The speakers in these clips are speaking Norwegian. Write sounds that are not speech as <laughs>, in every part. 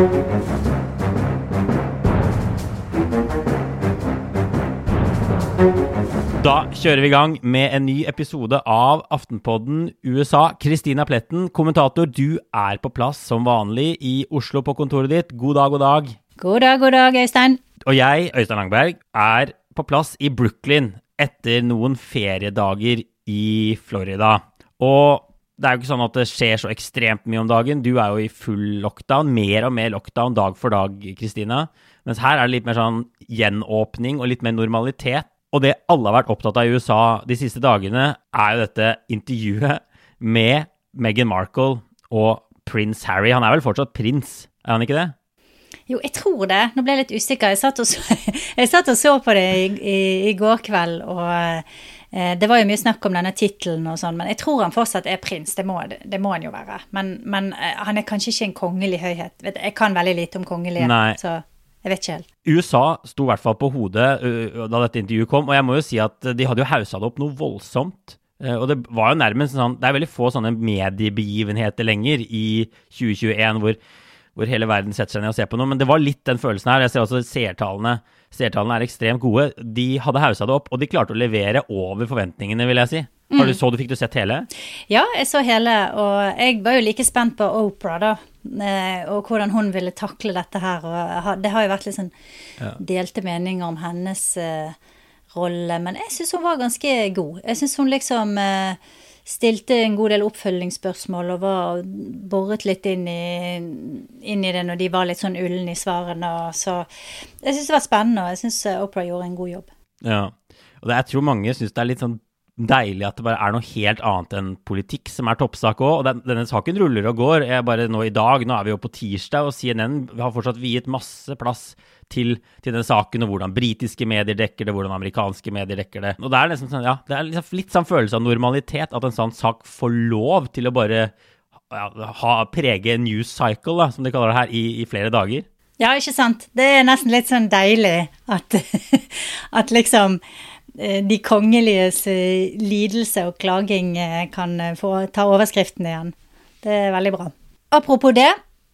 Da kjører vi i gang med en ny episode av Aftenpodden USA. Kristina Pletten, kommentator, du er på plass som vanlig i Oslo på kontoret ditt. God dag, god dag. God dag, god dag, Øystein. Og jeg, Øystein Langberg, er på plass i Brooklyn etter noen feriedager i Florida. Og det er jo ikke sånn at det skjer så ekstremt mye om dagen. Du er jo i full lockdown, mer og mer lockdown dag for dag, Kristina. Mens her er det litt mer sånn gjenåpning og litt mer normalitet. Og det alle har vært opptatt av i USA de siste dagene, er jo dette intervjuet med Meghan Markle og prins Harry. Han er vel fortsatt prins, er han ikke det? Jo, jeg tror det. Nå ble jeg litt usikker. Jeg satt og så, <laughs> satt og så på det i, i, i, går kveld, og det var jo mye snakk om denne tittelen og sånn, men jeg tror han fortsatt er prins. Det må, det må han jo være. Men, men eh, han er kanskje ikke en kongelig høyhet. Jeg kan veldig lite om kongelige. Nei. så... Jeg vet ikke helt. USA sto i hvert fall på hodet uh, da dette intervjuet kom, og jeg må jo si at de hadde jo haussa det opp noe voldsomt. Og det var jo nærmest sånn Det er veldig få sånne mediebegivenheter lenger i 2021 hvor, hvor hele verden setter seg ned og ser på noe, men det var litt den følelsen her. Jeg ser også seertallene. Seertallene er ekstremt gode. De hadde haussa det opp, og de klarte å levere over forventningene, vil jeg si. Mm. du så du Fikk du sett hele? Ja, jeg så hele. Og jeg var jo like spent på Opera, da. Eh, og hvordan hun ville takle dette her. Og det har jo vært litt sånn delte meninger om hennes uh, rolle. Men jeg syns hun var ganske god. Jeg syns hun liksom uh, stilte en god del oppfølgingsspørsmål og var boret litt inn i, inn i det når de var litt sånn ulne i svarene. Så jeg syns det var spennende, og jeg syns Opera gjorde en god jobb. Ja, og det, jeg tror mange syns det er litt sånn deilig at det bare er noe helt annet enn politikk som er toppsak òg. Og den, denne saken ruller og går. Jeg bare nå i dag, nå er vi jo på tirsdag, og CNN har fortsatt viet masse plass til, til den saken, og hvordan britiske medier dekker det, hvordan amerikanske medier dekker det. Og det er liksom sånn, ja, det er liksom litt sånn følelse av normalitet at en sånn sak får lov til å bare ja, ha, prege news cycle, da, som de kaller det her, i, i flere dager. Ja, ikke sant. Det er nesten litt sånn deilig at, <laughs> at liksom de kongeliges eh, lidelse og klaging eh, kan få ta overskriften igjen. Det er veldig bra. Apropos det,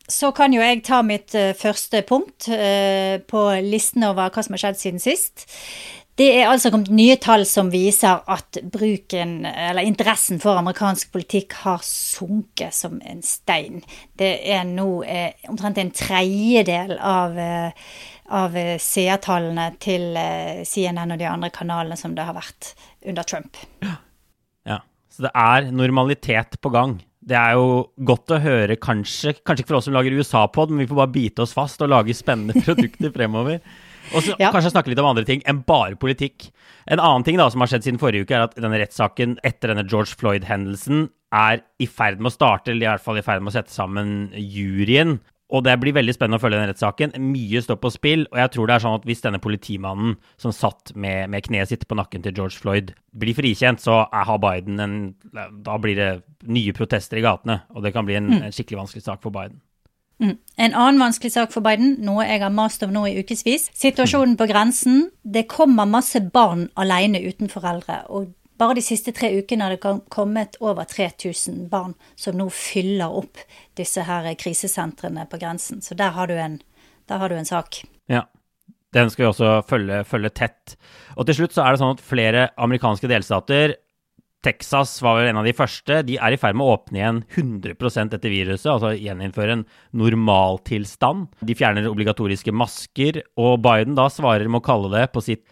så kan jo jeg ta mitt første punkt på listen over hva som har skjedd siden sist. Det er altså kommet nye tall som viser at bruken, eller interessen for amerikansk politikk har sunket som en stein. Det er nå omtrent en tredjedel av av eh, seertallene til eh, CNN og de andre kanalene som det har vært under Trump. Ja, så det er normalitet på gang. Det er jo godt å høre, kanskje, kanskje ikke for oss som lager USA-pod, men vi får bare bite oss fast og lage spennende <laughs> produkter fremover. Og så ja. kanskje snakke litt om andre ting enn bare politikk. En annen ting da som har skjedd siden forrige uke, er at denne rettssaken etter denne George Floyd-hendelsen er i ferd med å starte, eller i hvert fall i ferd med å sette sammen juryen. Og det blir veldig spennende å følge den rettssaken. Mye står på spill, og jeg tror det er sånn at hvis denne politimannen som satt med, med kneet sitt på nakken til George Floyd, blir frikjent, så har Biden en Da blir det nye protester i gatene, og det kan bli en, mm. en skikkelig vanskelig sak for Biden. Mm. En annen vanskelig sak for Biden, noe jeg har mast om nå i ukevis. Situasjonen på grensen. Det kommer masse barn alene uten foreldre. og bare de siste tre ukene har det kommet over 3000 barn som nå fyller opp disse her krisesentrene på grensen. Så der har du en, har du en sak. Ja. Den skal vi også følge, følge, tett. Og til slutt så er det sånn at flere amerikanske delstater Texas var vel en av de første. De er i ferd med å åpne igjen 100% etter viruset, altså gjeninnføre en normaltilstand. De fjerner obligatoriske masker, og Biden da svarer med å kalle det på sitt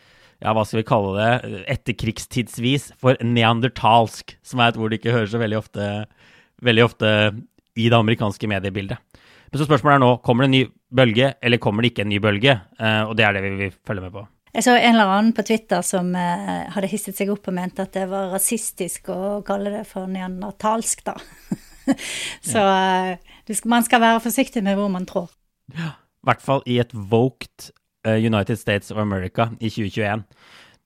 ja, hva skal vi kalle det, etterkrigstidsvis for neandertalsk, som er et ord du ikke hører så veldig ofte, veldig ofte i det amerikanske mediebildet. Men så spørsmålet er nå, kommer det en ny bølge, eller kommer det ikke en ny bølge? Eh, og det er det vi vil følge med på. Jeg så en eller annen på Twitter som eh, hadde hisset seg opp og mente at det var rasistisk å kalle det for neandertalsk, da. <laughs> så eh, man skal være forsiktig med hvor man trår. Ja, i hvert fall i et voked United States of America i 2021.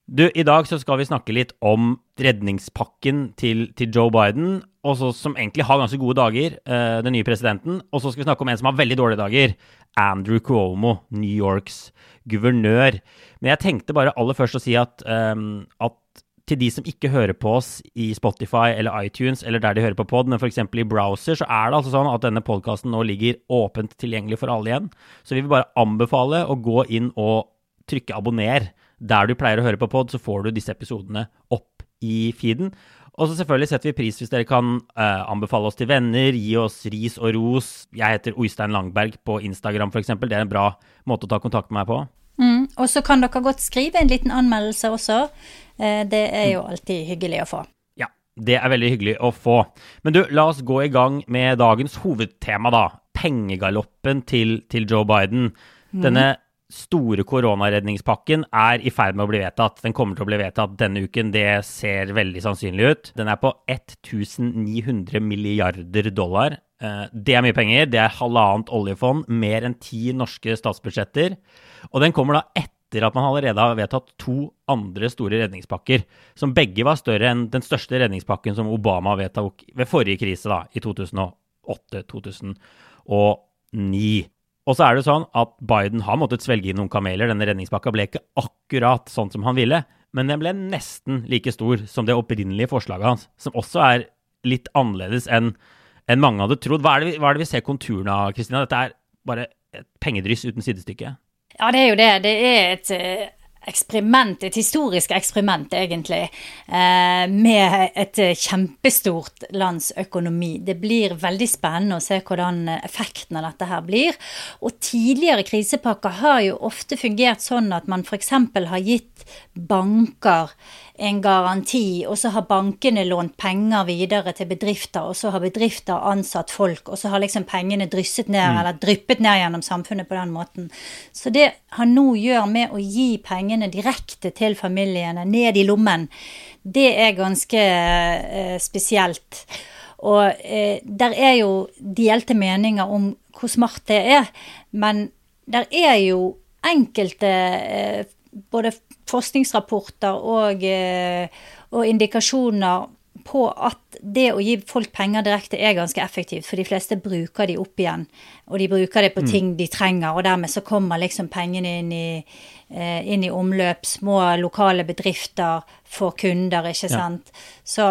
Du, I dag så skal vi snakke litt om redningspakken til, til Joe Biden, også, som egentlig har ganske gode dager, uh, den nye presidenten. Og så skal vi snakke om en som har veldig dårlige dager. Andrew Cuomo, New Yorks guvernør. Men jeg tenkte bare aller først å si at, um, at til de som ikke hører på oss i Spotify eller iTunes eller der de hører på pod, men f.eks. i browser, så er det altså sånn at denne podkasten nå ligger åpent tilgjengelig for alle igjen. Så vi vil bare anbefale å gå inn og trykke abonner. Der du pleier å høre på pod, så får du disse episodene opp i feeden. Og så selvfølgelig setter vi pris hvis dere kan uh, anbefale oss til venner, gi oss ris og ros. Jeg heter Oystein Langberg på Instagram f.eks. Det er en bra måte å ta kontakt med meg på. Mm, og så kan dere godt skrive en liten anmeldelse også. Uh, det er jo alltid hyggelig å få. Ja, det er veldig hyggelig å få. Men du, la oss gå i gang med dagens hovedtema, da. Pengegaloppen til, til Joe Biden. Mm. Denne store koronaredningspakken er i ferd med å bli vedtatt. Den kommer til å bli vedtatt denne uken, det ser veldig sannsynlig ut. Den er på 1900 milliarder dollar. Eh, det er mye penger. Det er halvannet oljefond, mer enn ti norske statsbudsjetter. Og den kommer da etter at man allerede har vedtatt to andre store redningspakker, som begge var større enn den største redningspakken som Obama vedtok ved forrige krise, da, i 2008-2009. Og så er det sånn at Biden har måttet svelge inn noen kameler. Denne redningspakka ble ikke akkurat sånn som han ville, men den ble nesten like stor som det opprinnelige forslaget hans, som også er litt annerledes enn enn mange hadde trodd. Hva er vi, er det vi ser konturene av, Kristina? Dette er bare et pengedryss uten sidestykke. Ja, det er jo det. Det er et eh, eksperiment, et historisk eksperiment egentlig, eh, med et kjempestort lands økonomi. Det blir veldig spennende å se hvordan effekten av dette her blir. Og tidligere krisepakker har jo ofte fungert sånn at man f.eks. har gitt banker en garanti, og så har bankene lånt penger videre til bedrifter, og så har bedrifter ansatt folk, og så har liksom pengene drysset ned, mm. eller dryppet ned gjennom samfunnet på den måten. Så det han nå gjør med å gi pengene direkte til familiene, ned i lommen, det er ganske eh, spesielt. Og eh, der er jo delte meninger om hvor smart det er, men der er jo enkelte eh, både forskningsrapporter og, eh, og, indikasjoner på at det å gi folk penger direkte er ganske effektivt, for de fleste bruker de opp igjen. Og de bruker det på mm. ting de trenger, og dermed så kommer liksom pengene inn i, eh, inn i omløp. Små lokale bedrifter får kunder, ikke sant. Ja. Så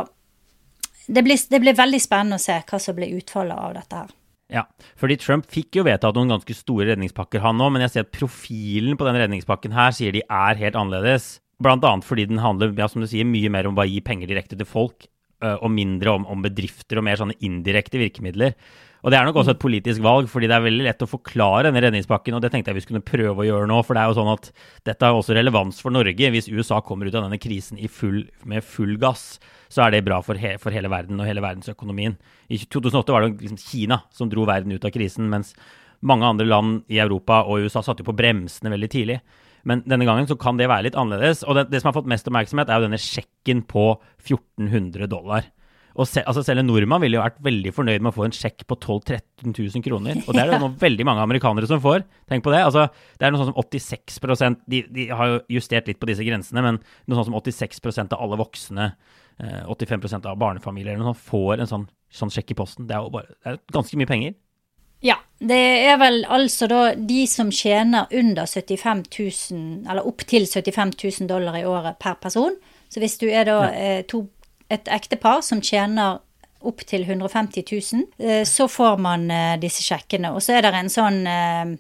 det blir, det blir veldig spennende å se hva som blir utfallet av dette her. Ja, fordi Trump fikk jo vedtatt noen ganske store redningspakker, han òg, men jeg ser at profilen på den redningspakken her sier de er helt annerledes. Blant annet fordi den handler ja, som du sier, mye mer om å gi penger direkte til folk, og mindre om, om bedrifter og mer sånne indirekte virkemidler. Og det er nok også et politisk valg, fordi det er veldig lett å forklare denne redningspakken, og det tenkte jeg vi skulle prøve å gjøre nå, for det er jo sånn at dette har også relevans for Norge. Hvis USA kommer ut av denne krisen full, med full gass, så er det bra for, he, for, hele verden og hele verdensøkonomien. I 2008 var det liksom Kina som dro verden ut av krisen, mens mange andre land i Europa og USA satte jo på bremsene veldig tidlig. Men denne gangen så kan det være litt annerledes. Og det, det som har fått mest oppmerksomhet, er jo denne sjekken på 1400 dollar. Og se, altså selv en nordmann ville jo vært veldig fornøyd med å få en sjekk på 12 000-13 000 kroner. Og det er det noe veldig mange amerikanere som får. Tenk på det. Altså, det er noe sånn som 86 de, de har jo justert litt på disse grensene, men noe sånn som 86% av alle voksne, 85 eh, av barnefamilier eller noe sånt, får en sånn, sånn sjekk i posten. Det er jo bare, det er ganske mye penger. Ja, det er vel altså da de som tjener under 75 000, eller opptil 75 000 dollar i året per person. Så hvis du er da ja. eh, to et ektepar som tjener opptil 150 000, så får man eh, disse sjekkene. Og så er det en sånn eh,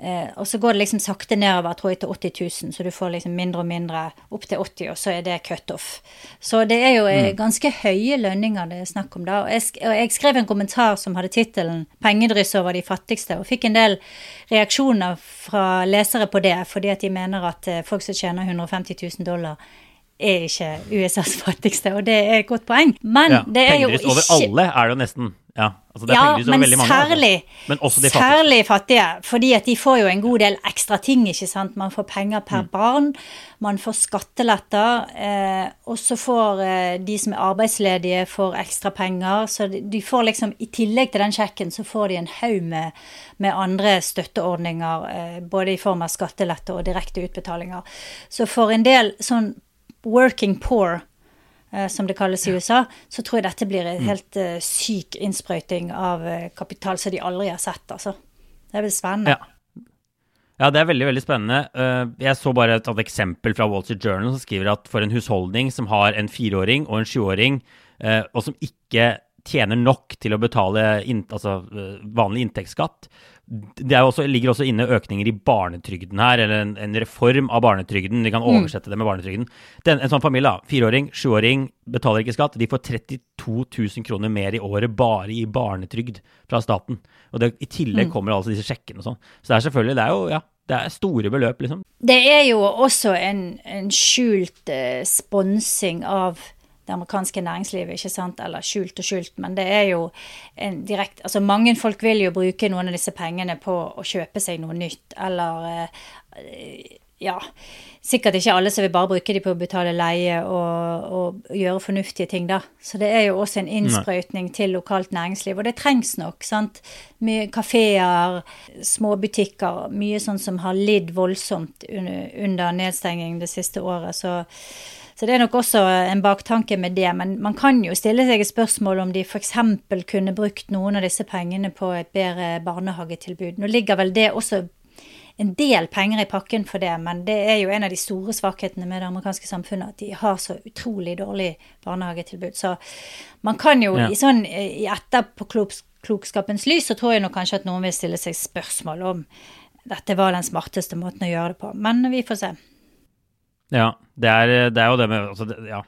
eh, Og så går det liksom sakte nedover, tror jeg, til 80 000, så du får liksom mindre og mindre opp til 80, og så er det cutoff. Så det er jo mm. ganske høye lønninger det er snakk om da. Og jeg, og jeg skrev en kommentar som hadde tittelen 'Pengedryss over de fattigste', og fikk en del reaksjoner fra lesere på det, fordi at de mener at folk som tjener 150 000 dollar, er ikke USAs <laughs> fattigste, og det er et godt poeng. Men ja, det er jo ikke over alle er det jo nesten. Ja, altså det er ja men mange, særlig, altså. men også de fattige. særlig fattige. Fordi at de får jo en god del ekstra ting, ikke sant. Man får penger per mm. barn, man får skatteletter, eh, og så får eh, de som er arbeidsledige, får ekstra penger. Så de får liksom, i tillegg til den sjekken, så får de en haug med, med andre støtteordninger, eh, både i form av skattelette og direkte utbetalinger. Så for en del sånn working poor, eh, som det kalles i USA, så tror jeg dette blir en helt uh, syk innsprøyting av uh, kapital som de aldri har sett, altså. Det blir spennende. Ja. Ja, det er veldig veldig spennende. Eh, jeg så bare et, eksempel fra Wall Street Journal som skriver at for en husholdning som har en fireåring og en sjuåring, eh, og som ikke tjener nok til å betale altså, eh, vanlig inntektsskatt, det også, ligger også inne økninger i barnetrygden her, eller en, en reform av barnetrygden. Vi kan mm. oversette det med barnetrygden. Den, en sånn familie, da, fireåring, sjuåring, betaler ikke skatt. De får 32 000 kroner mer i året bare i barnetrygd fra staten. Og det, i tillegg mm. kommer altså disse sjekkene og sånn. Så det er selvfølgelig, det er jo, ja, det er store beløp, liksom. Det er jo også en, en skjult eh, sponsing av det amerikanske næringslivet, ikke sant, eller skjult og skjult, men det er jo en direkte Altså mange folk vil jo bruke noen av disse pengene på å kjøpe seg noe nytt, eller eh, ja Sikkert ikke alle som vil bare bruke de på å betale leie og, og gjøre fornuftige ting, da. Så det er jo også en innsprøytning til lokalt næringsliv, og det trengs nok, sant. Mye kafeer, småbutikker, mye sånn som har lidd voldsomt under, under nedstenging det siste året. så så det er nok også en baktanke med det. Men man kan jo stille seg et spørsmål om de f.eks. kunne brukt noen av disse pengene på et bedre barnehagetilbud. Nå ligger vel det også en del penger i pakken for det, men det er jo en av de store svakhetene med det amerikanske samfunnet, at de har så utrolig dårlig barnehagetilbud. Så man kan jo ja. i sånn i etterpåklokskapens lys, så tror jeg nok kanskje at noen vil stille seg spørsmål om dette var den smarteste måten å gjøre det på. Men vi får se. Ja, det er, det er jo det med altså det, ja.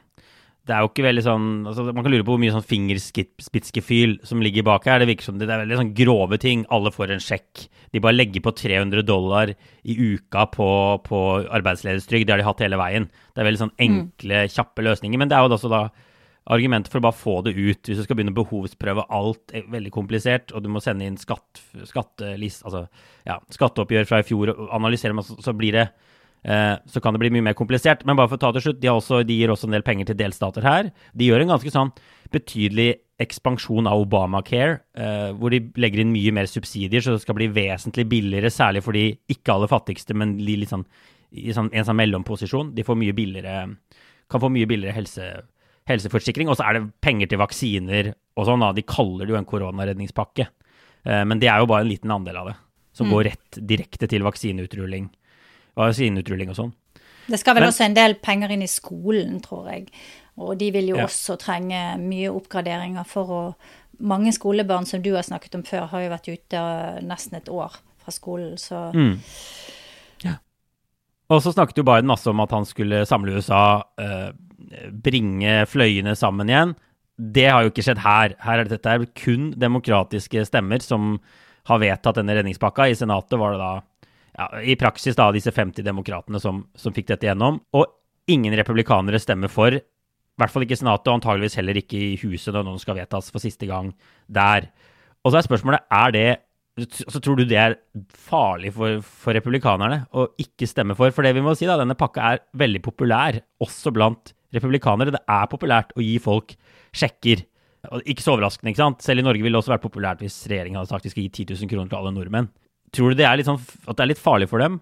det er jo ikke veldig sånn altså Man kan lure på hvor mye sånn fingerspitzgefühl som ligger bak her. Det virker som det, det er veldig sånn grove ting. Alle får en sjekk. De bare legger på 300 dollar i uka på, på arbeidsledighetstrygd. Det har de hatt hele veien. Det er veldig sånn enkle, kjappe løsninger. Men det er jo også da argumentet for å bare få det ut. Hvis du skal begynne å behovsprøve alt er veldig komplisert, og du må sende inn skatt, skattelist, altså, ja, skatteoppgjør fra i fjor og analysere, så blir det så kan det bli mye mer komplisert. Men bare for å ta til slutt, de, også, de, gir også en del penger til delstater her. De gjør en ganske sånn betydelig ekspansjon av Obamacare, eh, hvor de legger inn mye mer subsidier, så det skal bli vesentlig billigere, særlig for de ikke aller fattigste, men litt sånn, i sånn, en sånn mellomposisjon. De får mye billigere, kan få mye billigere helse, helseforsikring. Og så er det penger til vaksiner og sånn. De kaller det jo en koronaredningspakke. Eh, men det er jo bare en liten andel av det, som mm. går rett direkte til vaksineutrulling vaksineutruling og sånn. Det skal vel Men, også en del penger inn i skolen, tror jeg. Og de vil jo ja. også trenge mye oppgraderinger for å Mange skolebarn som du har snakket om før, har jo vært ute nesten et år fra skolen, så mm. Ja. Og så snakket jo Biden masse om at han skulle samle USA, eh, bringe fløyene sammen igjen. Det har jo ikke skjedd her. Her er det, dette kun demokratiske stemmer som har vedtatt denne redningspakka. I Senatet var det da ja, i praksis da, disse 50 demokratene som, som fikk dette gjennom. Og ingen republikanere stemmer for. I hvert fall ikke i Senatet, og antageligvis heller ikke i Huset når noen skal vedtas for siste gang der. Og så er spørsmålet er det så tror du det er farlig for, for, republikanerne å ikke stemme for? For det vi må si da, denne pakka er veldig populær, også blant republikanere. Det er populært å gi folk sjekker. Ikke så overraskende, ikke sant? Selv i Norge ville det også vært populært hvis regjeringen hadde sagt de skal gi 10 000 kroner til alle nordmenn. Tror du det er, sånn, at det er litt farlig for dem?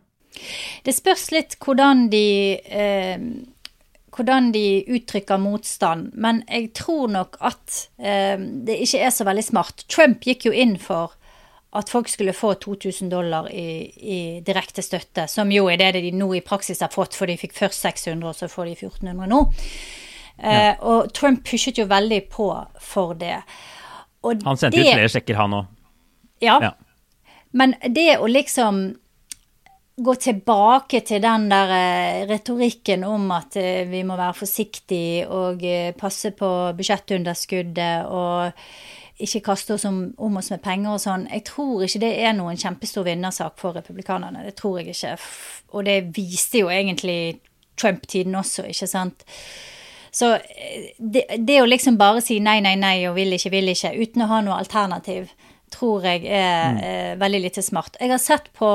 Det spørs litt hvordan de eh, hvordan de uttrykker motstand, men jeg tror nok at eh, det ikke er så veldig smart. Trump gikk jo inn for at folk skulle få 2000 dollar i, i direkte støtte, som jo er det de nå i praksis har fått, for de fikk først 600, og så får de 1400 nå. Eh, ja. Og Trump pushet jo veldig på for det. Og han sendte det, ut flere sjekker, han òg. Ja, ja. Men det å liksom gå tilbake til den der eh, retorikken om at eh, vi må være forsiktige og eh, passe på budsjettunderskuddet og ikke kaste oss om, om, oss med penger og sånn. Jeg tror ikke det er noen kjempestor vinnersak for republikanerne. Det tror jeg ikke. Og det viste jo egentlig Trump-tiden også, ikke sant. Så det, det, å liksom bare si nei, nei, nei og vil ikke, vil ikke, uten å ha noe alternativ, tror jeg er mm. eh, veldig lite smart. Jeg har sett på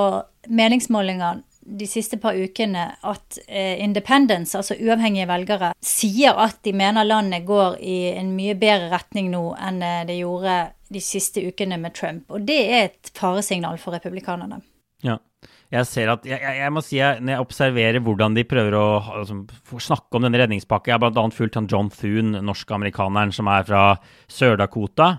meningsmålinger de siste par ukene at eh, independence, altså uavhengige velgere, sier at de mener landet går i en mye bedre retning nå enn eh, det gjorde de siste ukene med Trump. Og det er et faresignal for republikanerne. Ja. Jeg ser at, jeg, jeg må si, jeg, Når jeg observerer hvordan de prøver å altså, snakke om denne redningspakken Jeg har bl.a. fulgt han John Thune, norsk-amerikaneren som er fra Sør-Dakota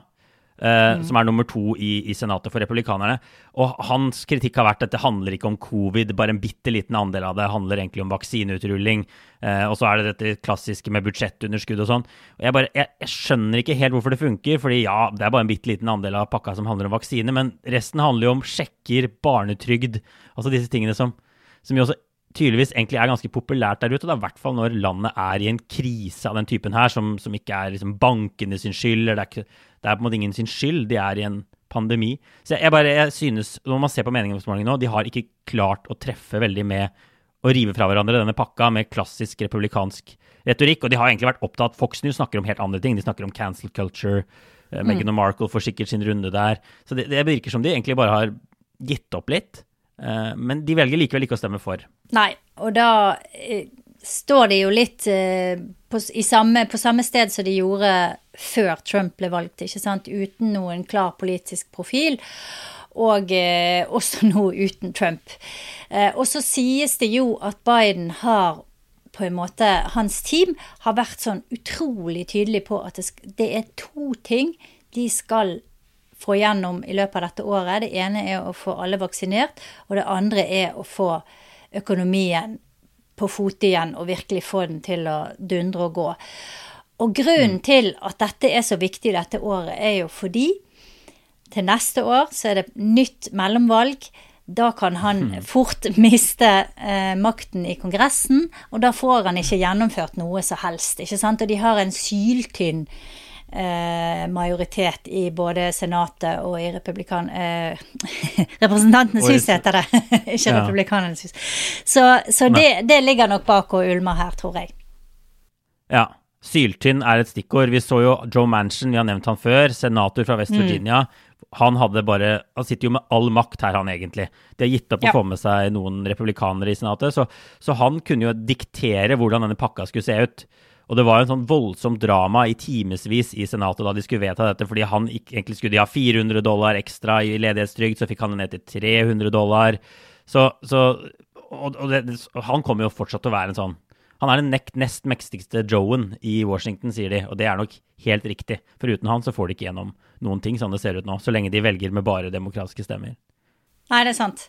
Uh, mm. som er nummer to i, i, Senatet for republikanerne. Og hans kritikk har vært at det handler ikke om covid, bare en bitte liten andel av det handler egentlig om vaksineutrulling. Uh, og så er det dette klassiske med budsjettunderskudd og sånn. Og jeg, bare, jeg, jeg, skjønner ikke helt hvorfor det funker, fordi ja, det er bare en bitte liten andel av pakka som handler om vaksine, men resten handler jo om sjekker, barnetrygd, altså disse tingene som, som jo også tydeligvis egentlig er ganske populært der ute. I hvert fall når landet er i en krise av den typen her, som, som ikke er liksom bankene sin skyld. eller det er, ikke, det er på en måte ingen sin skyld. De er i en pandemi. Så jeg, bare, jeg synes, Når man ser på meningsmålingene nå, de har ikke klart å treffe veldig med å rive fra hverandre denne pakka med klassisk republikansk retorikk. Og de har egentlig vært opptatt Fox News snakker om helt andre ting. De snakker om cancel culture. Uh, Meghan og Markle får sikkert sin runde der. Så det, det virker som de egentlig bare har gitt opp litt. Uh, men de velger likevel ikke å stemme for. Nei, og da uh, står de jo litt på, samme, på samme sted som de gjorde før Trump ble valgt, ikke sant? uten noen klar politisk profil. Og eh, også <laughs> nå uten Trump. Eh, og så sies det jo at Biden har på en måte Hans team har vært sånn utrolig tydelig på at det, det er to ting de skal få gjennom i løpet av dette året. Det ene er å få alle vaksinert, og det andre er å få økonomien på fote igjen og virkelig få den til å dundre og gå. Og grunnen mm. til at dette er så viktig dette året, er jo fordi til neste år så er det nytt mellomvalg. Da kan han mm. fort <laughs> miste eh, makten i Kongressen, og da får han ikke gjennomført noe som helst. ikke sant? Og de har en syltynn eh, majoritet i både Senatet og i republikan... Eh, <laughs> Representantenes hus heter det, <laughs> ikke ja. Republikanernes hus. Så, så det, det, ligger nok bak og ulmer her, tror jeg. Ja. Syltynn er et stikkord. Vi så jo Joe Manchin, vi har nevnt han før, senator fra West mm. Virginia. Mm. Han bare Han sitter jo med all makt her, han egentlig. De har gitt opp ja. å få med seg noen republikanere i Senatet, så, så, han kunne jo diktere hvordan denne pakka skulle se ut. Og det var en sånn voldsomt drama i timevis i Senatet da de skulle vedta dette, fordi han egentlig skulle de ha 400 dollar ekstra i ledighetstrygd, så fikk han det ned til 300 dollar. Så, så og, og det, han kommer jo fortsatt til å være en sånn han er den nest mektigste Joen i Washington, sier de, og det er nok helt riktig. For uten han så får de ikke gjennom noen ting, sånn det ser ut nå, så lenge de velger med bare demokratiske stemmer. Nei, det er sant.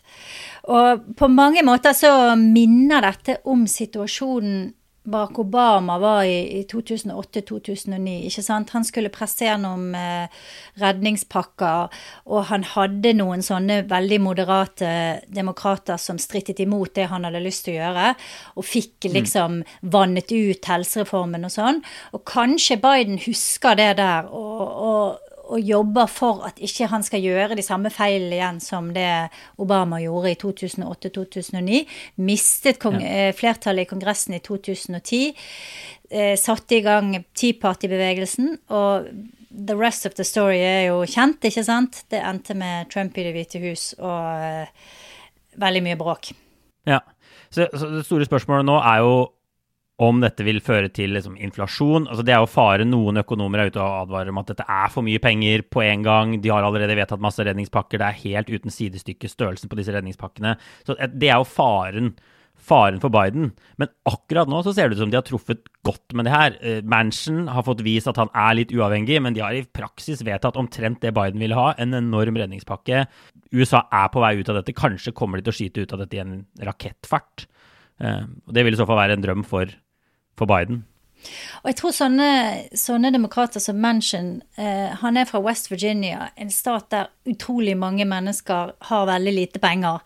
Og på mange måter så minner dette om situasjonen Barack Obama var i, i 2008-2009. ikke sant? Han skulle presse gjennom eh, redningspakker, og han hadde noen sånne veldig moderate demokrater som strittet imot det han hadde lyst til å gjøre, og fikk mm. liksom vannet ut helsereformen og sånn. Og kanskje Biden husker det der, og, og og jobber for at ikke han skal gjøre de samme feilene igjen som det Obama gjorde i 2008-2009. Mistet ja. Eh, flertallet i Kongressen i 2010. Eh, satte i gang Tea Party-bevegelsen. Og the rest of the story er jo kjent, ikke sant? Det endte med Trump i Det hvite hus og eh, veldig mye bråk. Ja. Så, så det store spørsmålet nå er jo om dette vil føre til liksom, inflasjon. Altså, det er jo fare. Noen økonomer er ute og advarer om at dette er for mye penger på en gang. De har allerede vedtatt masse redningspakker. Det er helt uten sidestykke størrelsen på disse redningspakkene. Så eh, det er jo faren, faren for Biden. Men akkurat nå så ser det ut som de har truffet godt med det her. Uh, Manchin har fått vist at han er litt uavhengig, men de har i praksis vedtatt omtrent det Biden ville ha. En enorm redningspakke. USA er på vei ut av dette. Kanskje kommer de til å skyte ut av dette i en rakettfart. Uh, det vil i så fall være en drøm for for Biden. Og jeg tror sånne, sånne demokrater som Manchin, eh, han er fra West Virginia, en stat der utrolig mange mennesker har veldig lite penger.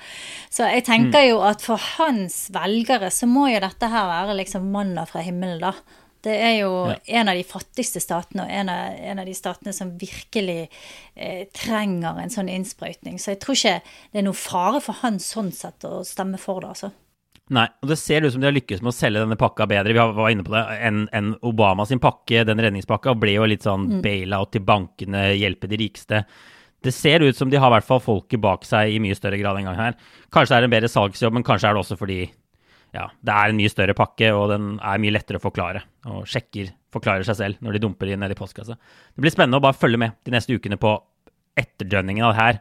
Så jeg tenker mm. jo at for hans velgere så må jo dette her være liksom manna fra himmelen, da. Det er jo ja. en av de fattigste statene, og en av, en av de statene som virkelig eh, trenger en sånn innsprøytning. Så jeg tror ikke det er noe fare for han sånn sett å stemme for det, altså. Nei, og det ser ut som de har lykkes med å selge denne pakka bedre vi var inne på det, enn en Obama sin pakke. Den redningspakka ble jo litt sånn mm. bailout til bankene, hjelpe de rikeste. Det ser ut som de har i hvert fall folket bak seg i mye større grad en gang her. Kanskje det er en bedre salgsjobb, men kanskje er det også fordi ja, det er en mye større pakke, og den er mye lettere å forklare. Og sjekker forklarer seg selv når de dumper inn ned i postkassa. Det blir spennende å bare følge med de neste ukene på etterdønningen av det her.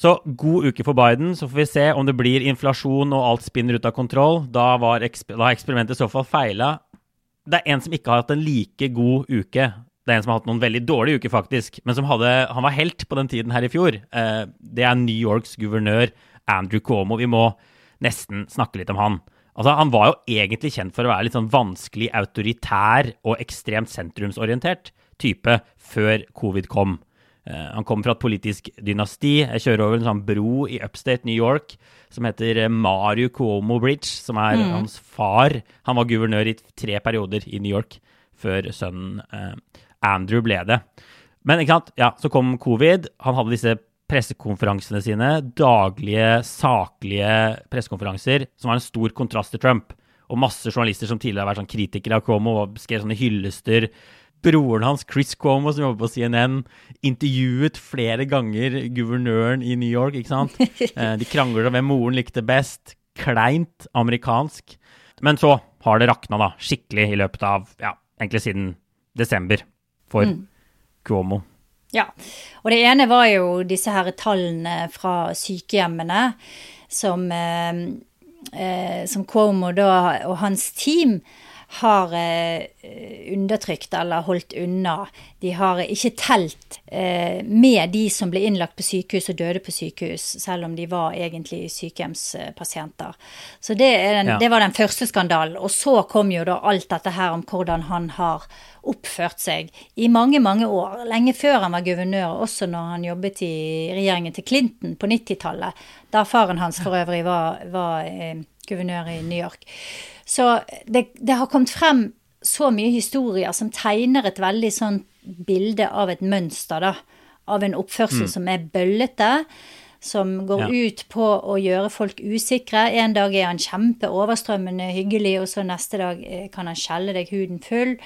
Så god uke for Biden, så får vi se om det blir inflasjon og alt spinner ut av kontroll. Da, var eksper har eksperimentet i så fall feila. Det er en som ikke har hatt en like god uke. Det er en som har hatt noen veldig dårlige uker, faktisk, men som hadde, han var helt på den tiden her i fjor. Eh, det er New Yorks guvernør Andrew Cuomo. Vi må nesten snakke litt om han. Altså, Han var jo egentlig kjent for å være litt sånn vanskelig autoritær og ekstremt sentrumsorientert type før covid kom. Eh, han kommer fra et politisk dynasti. Jeg kjører over en sånn bro i upstate New York som heter eh, Mario Cuomo Bridge, som er Mm. hans far. Han var guvernør i tre perioder i New York før sønnen eh, Andrew ble det. Men ikke sant? Ja, så kom covid. Han hadde disse pressekonferansene sine, daglige, saklige pressekonferanser, som var en stor kontrast til Trump. Og masse journalister som tidligere har vært sånn kritikere av Cuomo og skrev sånne hyllester. Broren hans, Chris Cuomo, som jobber på CNN, intervjuet flere ganger guvernøren i New York. ikke sant? <laughs> Eh, De krangler om hvem moren likte best. Kleint amerikansk. Men så har det rakna da, skikkelig i løpet av ja, egentlig siden desember for Cuomo. Ja, og det ene var jo disse her tallene fra sykehjemmene som, eh, eh, som Cuomo da, og hans team har eh, undertrykt eller holdt unna. De har ikke telt eh, med de som ble innlagt på sykehus og døde på sykehus, selv om de var egentlig sykehjemspasienter. Så det, den, Ja. det var den første skandalen. Og så kom jo da alt dette her om hvordan han har oppført seg i mange, mange år. Lenge før han var guvernør, også når han jobbet i regjeringen til Clinton på 90-tallet. Da faren hans for øvrig var, var eh, guvernør i New York. Så det, det har kommet frem så mye historier som tegner et veldig sånn bilde av et mønster, da. Av en oppførsel som er bøllete. Som går Ja. ut på å gjøre folk usikre. En dag er han kjempeoverstrømmende hyggelig, og så neste dag eh, kan han skjelle deg huden full.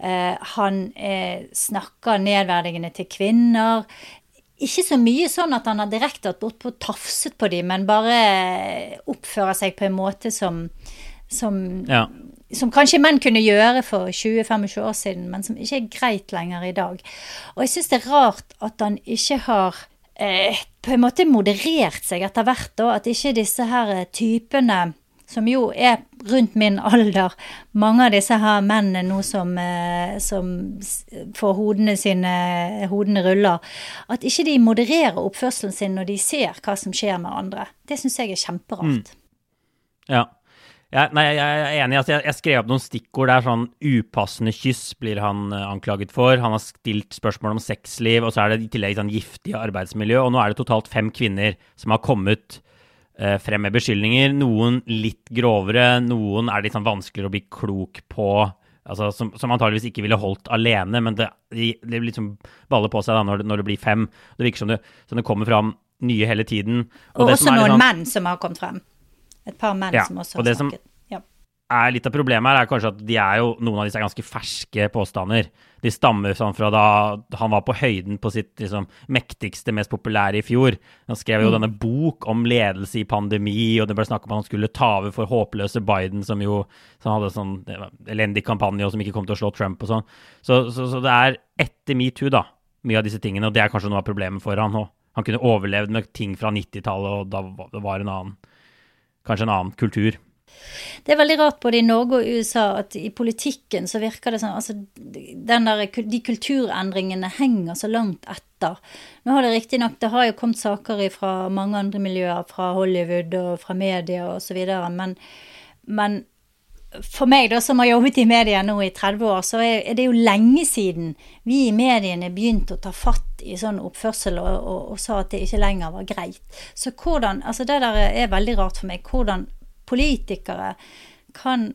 Eh, han eh, snakker nedverdigende til kvinner. Ikke så mye sånn at han har direkte vært bortpå og tafset på dem, men bare oppfører seg på en måte som, som Ja. som kanskje menn kunne gjøre for 20-25 år siden, men som ikke er greit lenger i dag. Og jeg syns det er rart at han ikke har eh, på en måte moderert seg etter hvert, da. At ikke disse her typene, som jo er rundt min alder, mange av disse her mennene nå som, eh, som får hodene sine, hodene ruller, at ikke de modererer oppførselen sin når de ser hva som skjer med andre. Det syns jeg er kjemperart. Ja. Ja, nei, jeg er enig. Altså, jeg, jeg skrev opp noen stikkord der. sånn Upassende kyss blir han eh, anklaget for. Han har stilt spørsmål om sexliv, og så er det i tillegg sånn giftig arbeidsmiljø. Og nå er det totalt fem kvinner som har kommet frem med beskyldninger. Noen litt grovere, noen er litt sånn vanskeligere å bli klok på. Altså, som, som antageligvis ikke ville holdt alene, men det, de, det liksom baller på seg da når, det- når det blir fem. Det virker som det, som det kommer fram nye hele tiden. Og, det som også noen sånn- menn som har kommet frem. Et par menn Ja, som også har og snakket. Ja. Er litt av problemet her, er kanskje at de er jo, noen av disse er ganske ferske påstander. De stammer sånn fra da han var på høyden på sitt liksom, mektigste, mest populære i fjor. Han skrev jo Mm. denne bok om ledelse i pandemi, og det ble snakk om at han skulle ta over for håpløse Biden, som jo som hadde sånn elendig kampanje, og som ikke kom til å slå Trump og sånn. Så, så, så det er etter metoo, da, mye av disse tingene, og det er kanskje noe av problemet for han òg. Han kunne overlevd med ting fra 90-tallet, og da var det en annen Kanskje en annen kultur. Det er veldig rart både i Norge og USA at i politikken så virker det sånn altså der, De kulturendringene henger så langt etter. Nå har det riktignok Det har jo kommet saker fra mange andre miljøer, fra Hollywood og fra media osv., men, men for meg da, som har jobbet i media nå i 30 år, så er det jo lenge siden vi i mediene begynte å ta fatt i sånn oppførsel og, og, og sa at det ikke lenger var greit. Så hvordan Altså det der er veldig rart for meg. Hvordan politikere kan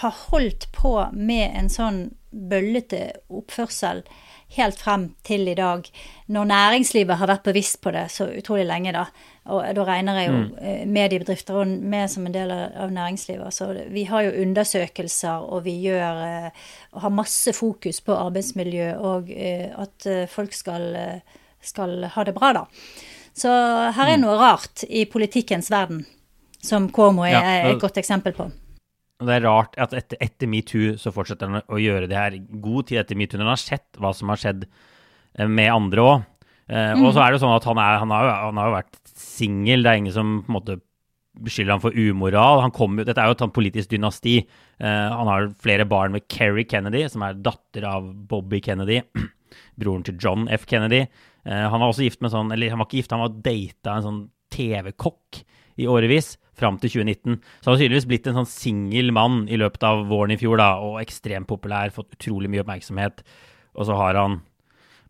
ha holdt på med en sånn bøllete oppførsel helt frem til i dag, når næringslivet har vært bevisst på det så utrolig lenge, da. Og da regner jeg jo mediebedrifter og med som en del av næringslivet. Så vi har jo undersøkelser, og vi gjør og har masse fokus på arbeidsmiljø, og at folk skal, skal ha det bra, da. Så her er mm. noe rart i politikkens verden, som Cuomo er, ja, et godt eksempel på. Det er rart at etter, etter metoo så fortsetter han å gjøre det her god tid etter metoo, når han har sett hva som har skjedd eh, med andre òg. Eh, mm. Og så er det sånn at han, er, han, har, jo, han har, jo, vært singel. Det er ingen som på en måte beskylder ham for umoral. Han kom, dette er jo et politisk dynasti. Eh, han har flere barn med Kerry Kennedy, som er datter av Bobby Kennedy. <clears throat> Broren til John F. Kennedy. Eh, han var også gift med sånn, eller han var ikke gift, han var data en sånn TV-kokk i årevis fram til 2019. Så han har tydeligvis blitt en sånn singel mann i løpet av våren i fjor, da, og ekstremt populær, fått utrolig mye oppmerksomhet. Og så har han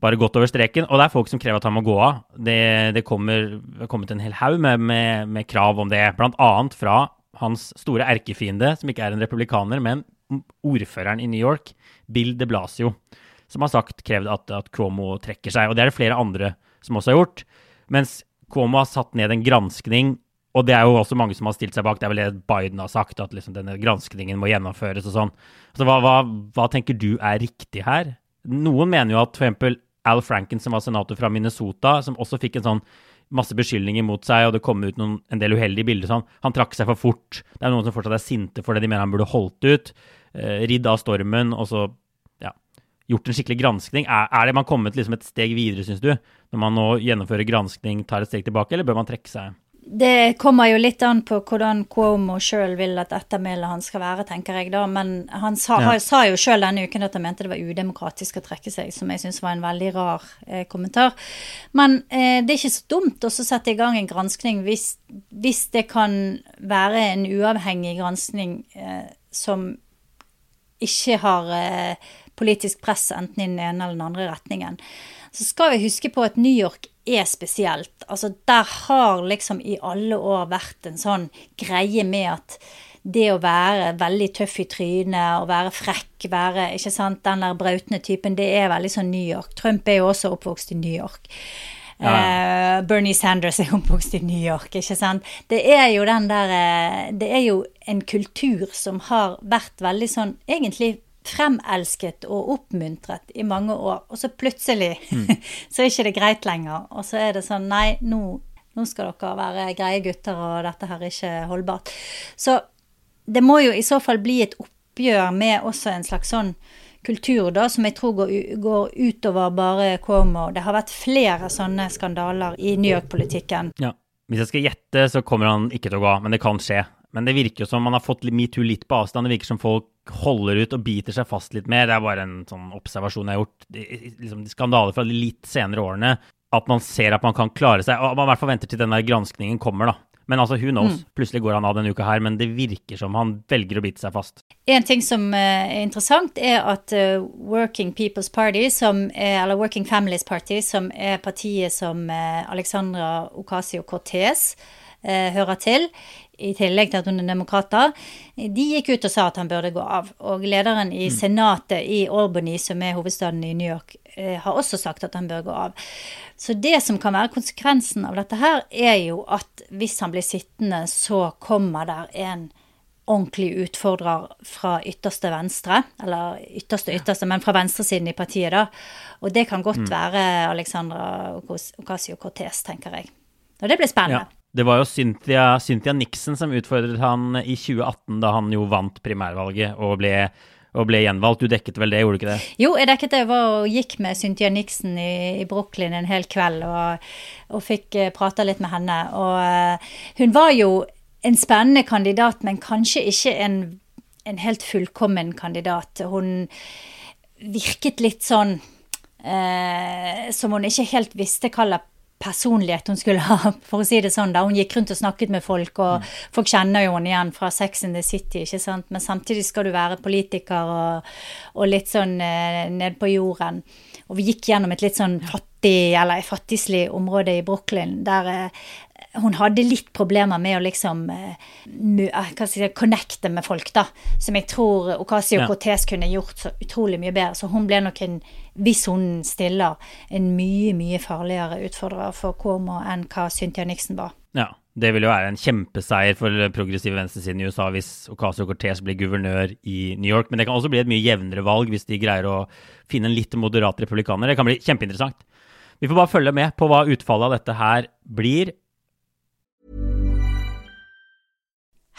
bare gått over streken. Og det er folk som krever at han må gå av. Det, det kommer, har kommet en hel haug med, med, med, krav om det, blant annet fra hans store erkefiende, som ikke er en republikaner, men ordføreren i New York, Bill de Blasio, som har sagt krevd at, at Cuomo trekker seg. Og det er det flere andre som også har gjort. Mens Cuomo har satt ned en granskning og det er jo også mange som har stilt seg bak. Det er vel det Biden har sagt, at liksom denne granskningen må gjennomføres og sånn. Så hva, hva, hva, tenker du er riktig her? Noen mener jo at f.eks. Al Franken, som var senator fra Minnesota, som også fikk en sånn masse beskyldninger mot seg, og det kom ut noen, en del uheldige bilder. Sånn. Han trakk seg for fort. Det er noen som fortsatt er sinte for det. De mener han burde holdt ut. Eh, ridd av stormen, og så ja, gjort en skikkelig granskning. Er, er det man kommet liksom et steg videre, syns du? Når man nå gjennomfører granskning, tar et steg tilbake, eller bør man trekke seg? Det kommer jo litt an på hvordan Cuomo sjøl vil at ettermælet hans skal være, tenker jeg da. Men han sa, ja. sa jo sjøl denne uken at han mente det var udemokratisk å trekke seg, som jeg syns var en veldig rar eh, kommentar. Men eh, det er ikke så dumt å sette i gang en granskning hvis, hvis, det kan være en uavhengig granskning eh, som ikke har eh, politisk press enten i den ene eller den andre retningen. Så skal vi huske på at New York er spesielt. Altså, der har liksom i alle år vært en sånn greie med at det å være veldig tøff i trynet og være frekk, være ikke sant, den der brautende typen, det er veldig sånn New York. Trump er jo også oppvokst i New York. Ja. Uh, Bernie Sanders er <laughs> oppvokst i New York, ikke sant. Det er jo den der eh, Det er jo en kultur som har vært veldig sånn egentlig fremelsket og oppmuntret i mange år, og så plutselig mm. <laughs> så er ikke det greit lenger. Og så er det sånn Nei, nå, nå, skal dere være greie gutter, og dette her er ikke holdbart. Så det må jo i så fall bli et oppgjør med også en slags sånn kultur, da, som jeg tror går, går utover bare Cuomo. Det har vært flere sånne skandaler i New York-politikken. Ja. Hvis jeg skal gjette, så kommer han ikke til å gå av, men det kan skje. Men det virker jo som man har fått metoo litt på avstand. Det virker som folk holder ut og biter seg fast litt mer. Det er bare en sånn observasjon jeg har gjort. Liksom, skandaler fra de litt senere årene. At man ser at man kan klare seg. Og man i hvert fall venter til den der granskningen kommer, da. Men altså, who knows? Mm. Plutselig går han av denne uka her, men det virker som han velger å bite seg fast. En ting som eh, er interessant, er at uh, Working People's Party, som er, eller Working Families Party, som er partiet som Alexandra Ocasio-Cortez hører til, i tillegg til at hun er demokrater, de gikk ut og sa at han burde gå av. Og lederen i mm. senatet i Albany, som er hovedstaden i New York, eh, har også sagt at han bør gå av. Så det som kan være konsekvensen av dette her, er jo at hvis han blir sittende, så kommer der en ordentlig utfordrer fra ytterste venstre, eller ytterste ytterste, men fra venstresiden i partiet, da. Og det kan godt mm. være Alexandra Ocasio-Cortez, tenker jeg. Og det blir spennende. Ja. Det var jo Cynthia, Cynthia, Nixon som utfordret han i 2018, da han jo vant primærvalget og ble, og ble gjenvalgt. Du dekket vel det, gjorde du ikke det? Jo, jeg dekket det. Jeg var og gikk med Cynthia Nixon i, i Brooklyn en hel kveld og, og fikk uh, prata litt med henne. Og uh, hun var jo en spennende kandidat, men kanskje ikke en, en helt fullkommen kandidat. Hun virket litt sånn uh, som hun ikke helt visste hva slags personlighet hun skulle ha, <laughs> for å si det sånn. da. Hun gikk rundt og snakket med folk, og mm. folk kjenner jo henne igjen fra Sex in the City, ikke sant. Men samtidig skal du være politiker og, og litt sånn eh, ned på jorden. Og vi gikk gjennom et litt sånn fattig, eller fattigslig område i Brooklyn, der eh, hun hadde litt problemer med å liksom hva skal jeg connecte med folk, da. Som jeg tror Ocasio Cortez kunne gjort så utrolig mye bedre. Så hun ble nok en, hvis hun stiller, en mye, mye farligere utfordrer for Cuomo enn hva Cynthia Nixon var. Ja. Det vil jo være en kjempeseier for progressive venstresiden i USA hvis Ocasio Cortez blir guvernør i New York. Men det kan også bli et mye jevnere valg hvis de greier å finne en litt moderat republikaner. Det kan bli kjempeinteressant. Vi får bare følge med på hva utfallet av dette her blir.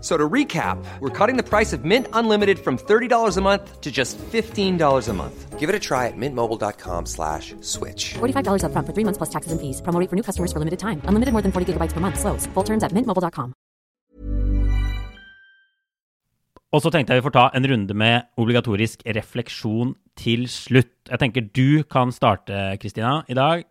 So to recap, we're cutting the price of Mint Unlimited from $30 a month to just $15 a month. Give it a try at mintmobile.com slash switch. $45 upfront for three months plus taxes and fees. Promo rate for new customers for limited time. Unlimited more than 40 gigabytes per month. Slows. Full terms at mintmobile.com. Og så tenkte jeg vi får ta en runde med obligatorisk refleksjon til slutt. Jeg tenker du kan starte, Kristina, i dag.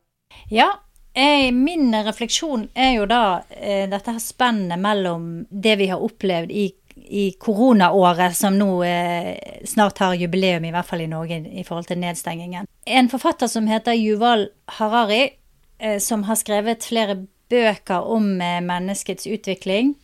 Ja, jeg, min refleksjon er jo da eh, dette her spennet mellom det vi har opplevd i, i koronaåret, som nå eh, snart har jubileum, i hvert fall i Norge, i forhold til nedstengingen. En forfatter som heter Yuval Harari, eh, som har skrevet flere bøker om eh, menneskets utvikling,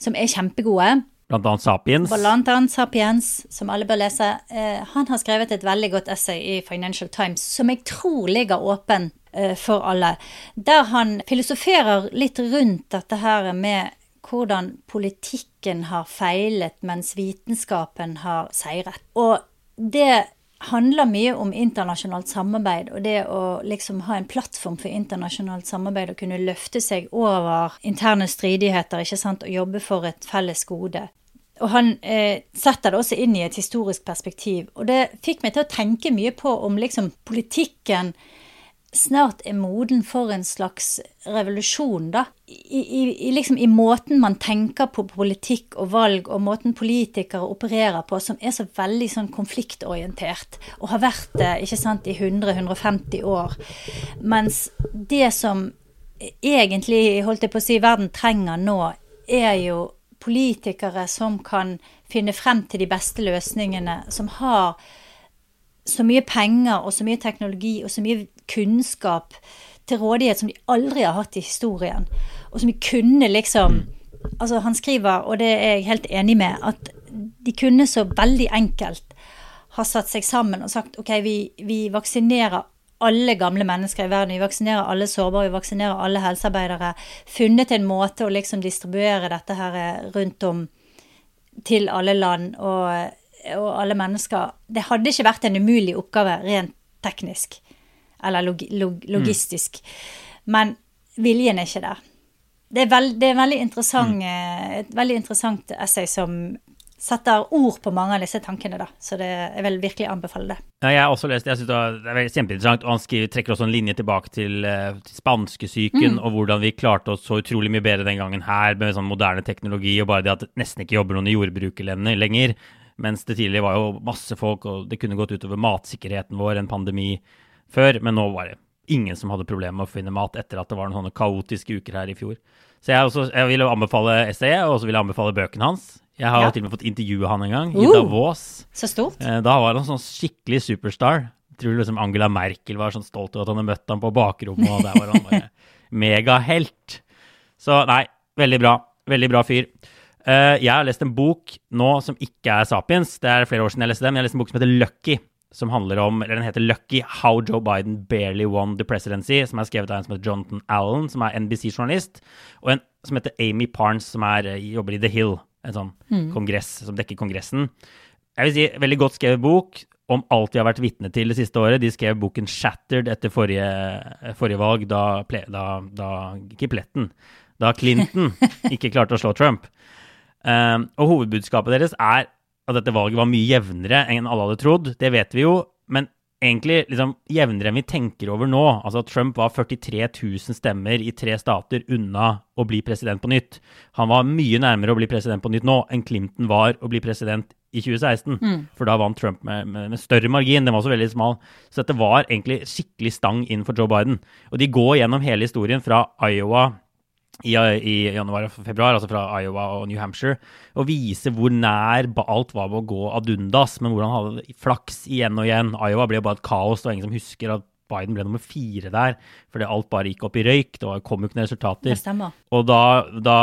som er kjempegode. Blant annet Sapiens. Blant annet Sapiens, som alle bør lese. Eh, han har skrevet et veldig godt essay i Financial Times, som jeg tror ligger åpen eh, for alle. Der han filosoferer litt rundt dette her med hvordan politikken har feilet mens vitenskapen har seiret. Og det handler mye om internasjonalt samarbeid, og det å liksom ha en plattform for internasjonalt samarbeid og kunne løfte seg over interne stridigheter ikke sant, og jobbe for et felles gode. Og han eh, setter det også inn i et historisk perspektiv. Og det fikk meg til å tenke mye på om liksom politikken snart er moden for en slags revolusjon, da. I, i, i, liksom, I måten man tenker på politikk og valg, og måten politikere opererer på, som er så veldig sånn konfliktorientert, og har vært det ikke sant, i 100-150 år. Mens det som egentlig, holdt jeg på å si, verden trenger nå, er jo politikere som kan finne frem til de beste løsningene, som har så mye penger og så mye teknologi og så mye kunnskap til rådighet som de aldri har hatt i historien. Og som de kunne liksom Altså, han skriver, og det er jeg helt enig med, at de kunne så veldig enkelt ha satt seg sammen og sagt OK, vi, vi vaksinerer alle gamle mennesker i verden. Vi vaksinerer alle sårbare, vi vaksinerer alle helsearbeidere. Funnet en måte å liksom distribuere dette her rundt om til alle land og, og alle mennesker. Det hadde ikke vært en umulig oppgave rent teknisk eller log, log, logistisk. Mm. Men viljen er ikke der. Det er, veld, det er veldig mm. et veldig interessant essay som setter ord på mange av disse tankene, da. Så det, jeg vil virkelig anbefale det. Ja, jeg har også lest. Jeg synes det er kjempeinteressant. Og han skriver, trekker også en linje tilbake til, eh, til spanskesyken, mm. og hvordan vi klarte oss så utrolig mye bedre den gangen her med sånn moderne teknologi, og bare det at det nesten ikke jobber noen i jordbruket lenger. Mens det tidligere var jo masse folk, og det kunne gått utover matsikkerheten vår, en pandemi før, men nå var det ingen som hadde problemer med å finne mat etter at det var noen sånne kaotiske uker her i fjor. Så jeg, også, jeg vil anbefale essayet, og så vil jeg anbefale bøkene hans. Jeg har ja. til og med fått intervjue han en gang, i uh, Davos. Så stort. Eh, da var han sånn skikkelig superstar. Jeg tror liksom Angela Merkel var sånn stolt over at han hadde møtt ham på bakrommet, og der var han bare <laughs> megahelt. Så nei, veldig bra. Veldig bra fyr. Uh, jeg har lest en bok nå som ikke er Sapiens. Det er flere år siden jeg leste den. Jeg har lest en bok som heter Lucky. Som handler om, eller Den heter Lucky How Joe Biden Barely Won the Presidency. Som er skrevet av en som heter Jonathan Allen, som er NBC-journalist. Og en som heter Amy Parnes, som er, eh, jobber i The Hill. En sånn mm. kongress som dekker Kongressen. Jeg vil si Veldig godt skrevet bok om alt vi har vært vitne til det siste året. De skrev boken 'Shattered' etter forrige, forrige valg, da, da, da Ikke Pletten. Da Clinton <laughs> ikke klarte å slå Trump. Um, og hovedbudskapet deres er at dette valget var mye jevnere enn alle hadde trodd. Det vet vi jo, men egentlig liksom jevnere enn vi tenker over nå. Altså Trump var 43 000 stemmer i tre stater unna å bli president på nytt. Han var mye nærmere å bli president på nytt nå enn Clinton var å bli president i 2016. Mm. For da vant Trump med, med, med, større margin. Den var også veldig smal. Så dette var egentlig skikkelig stang inn for Joe Biden. Og de går gjennom hele historien fra Iowa i, i januar og februar, altså fra Iowa og New Hampshire, og vise hvor nær alt var med å gå ad undas, men hvordan han hadde flaks igjen og igjen. Iowa ble jo bare et kaos, det var ingen som husker at Biden ble nummer fire der, fordi alt bare gikk opp i røyk. Det kom jo ikke noen resultater. Det stemmer. Og da, da,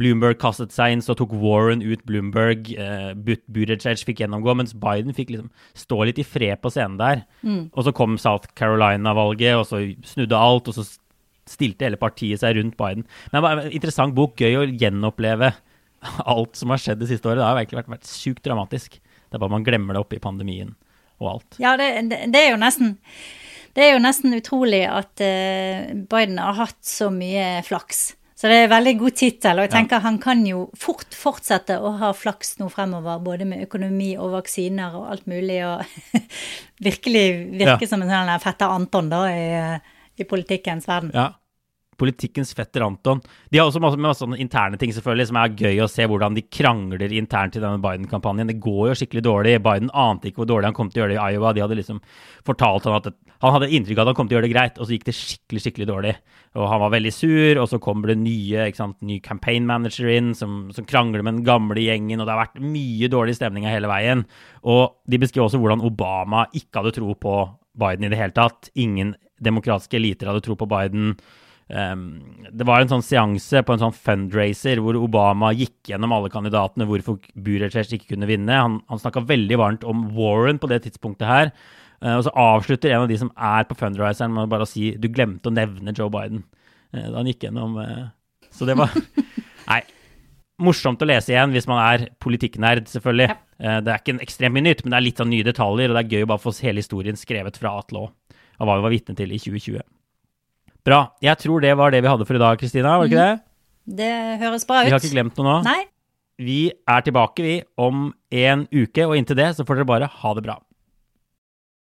Bloomberg kastet seg inn, så tok Warren ut Bloomberg. Eh, Buttigieg fikk gjennomgå, mens Biden fikk liksom stå litt i fred på scenen der. Mm. Og så kom South Carolina-valget, og så snudde alt, og så stilte hele partiet seg rundt Biden. Men det var en interessant bok. Gøy å gjenoppleve alt som har skjedd det siste året. Det har virkelig vært, vært sjukt dramatisk. Det er bare man glemmer det oppi pandemien og alt. Ja, det, det, det, er jo nesten det er jo nesten utrolig at uh, Biden har hatt så mye flaks. Så det er en veldig god tittel. Og jeg tenker ja. han kan jo fort fortsette å ha flaks nå fremover, både med økonomi og vaksiner og alt mulig, og <laughs> virkelig virke ja. som en sånn fetter Anton da i i politikkens verden. Ja. Politikkens fetter Anton. De har også masse, masse sånne interne ting selvfølgelig, som er gøy å se hvordan de krangler internt i denne Biden-kampanjen. Det går jo skikkelig dårlig. Biden ante ikke hvor dårlig han kom til å gjøre det i Iowa. De hadde liksom fortalt han at han hadde inntrykk av at han kom til å gjøre det greit, og så gikk det skikkelig skikkelig dårlig. Og Han var veldig sur, og så kommer det nye ikke sant, ny campaign manager inn som, som krangler med den gamle gjengen, og det har vært mye dårlig stemning hele veien. Og De beskriver også hvordan Obama ikke hadde tro på Biden i det hele tatt. Ingen demokratiske eliter hadde tro på Biden. Um, det var en sånn seanse på en sånn fundraiser hvor Obama gikk gjennom alle kandidatene hvorfor Buttigieg ikke kunne vinne. Han, han snakka veldig varmt om Warren på det tidspunktet her. Uh, og så avslutter en av de som er på fundraiseren med bare å si du glemte å nevne Joe Biden uh, da han gikk gjennom uh, Så det var <laughs> Nei. Morsomt å lese igjen hvis man er politikknerd, selvfølgelig. Det er ikke en ekstremt mye nytt, men det er litt sånn nye detaljer, og det er gøy å bare få hele historien skrevet fra Atle Å av hva vi var vitne til i 2020. Bra. Jeg tror det var det vi hadde for i dag, Kristina. Var det ikke det? Mhm. Det høres bra ut. Vi har ikke glemt noe nå. Nei. Vi er tilbake, vi, om en uke, og inntil det så får dere bare ha det bra.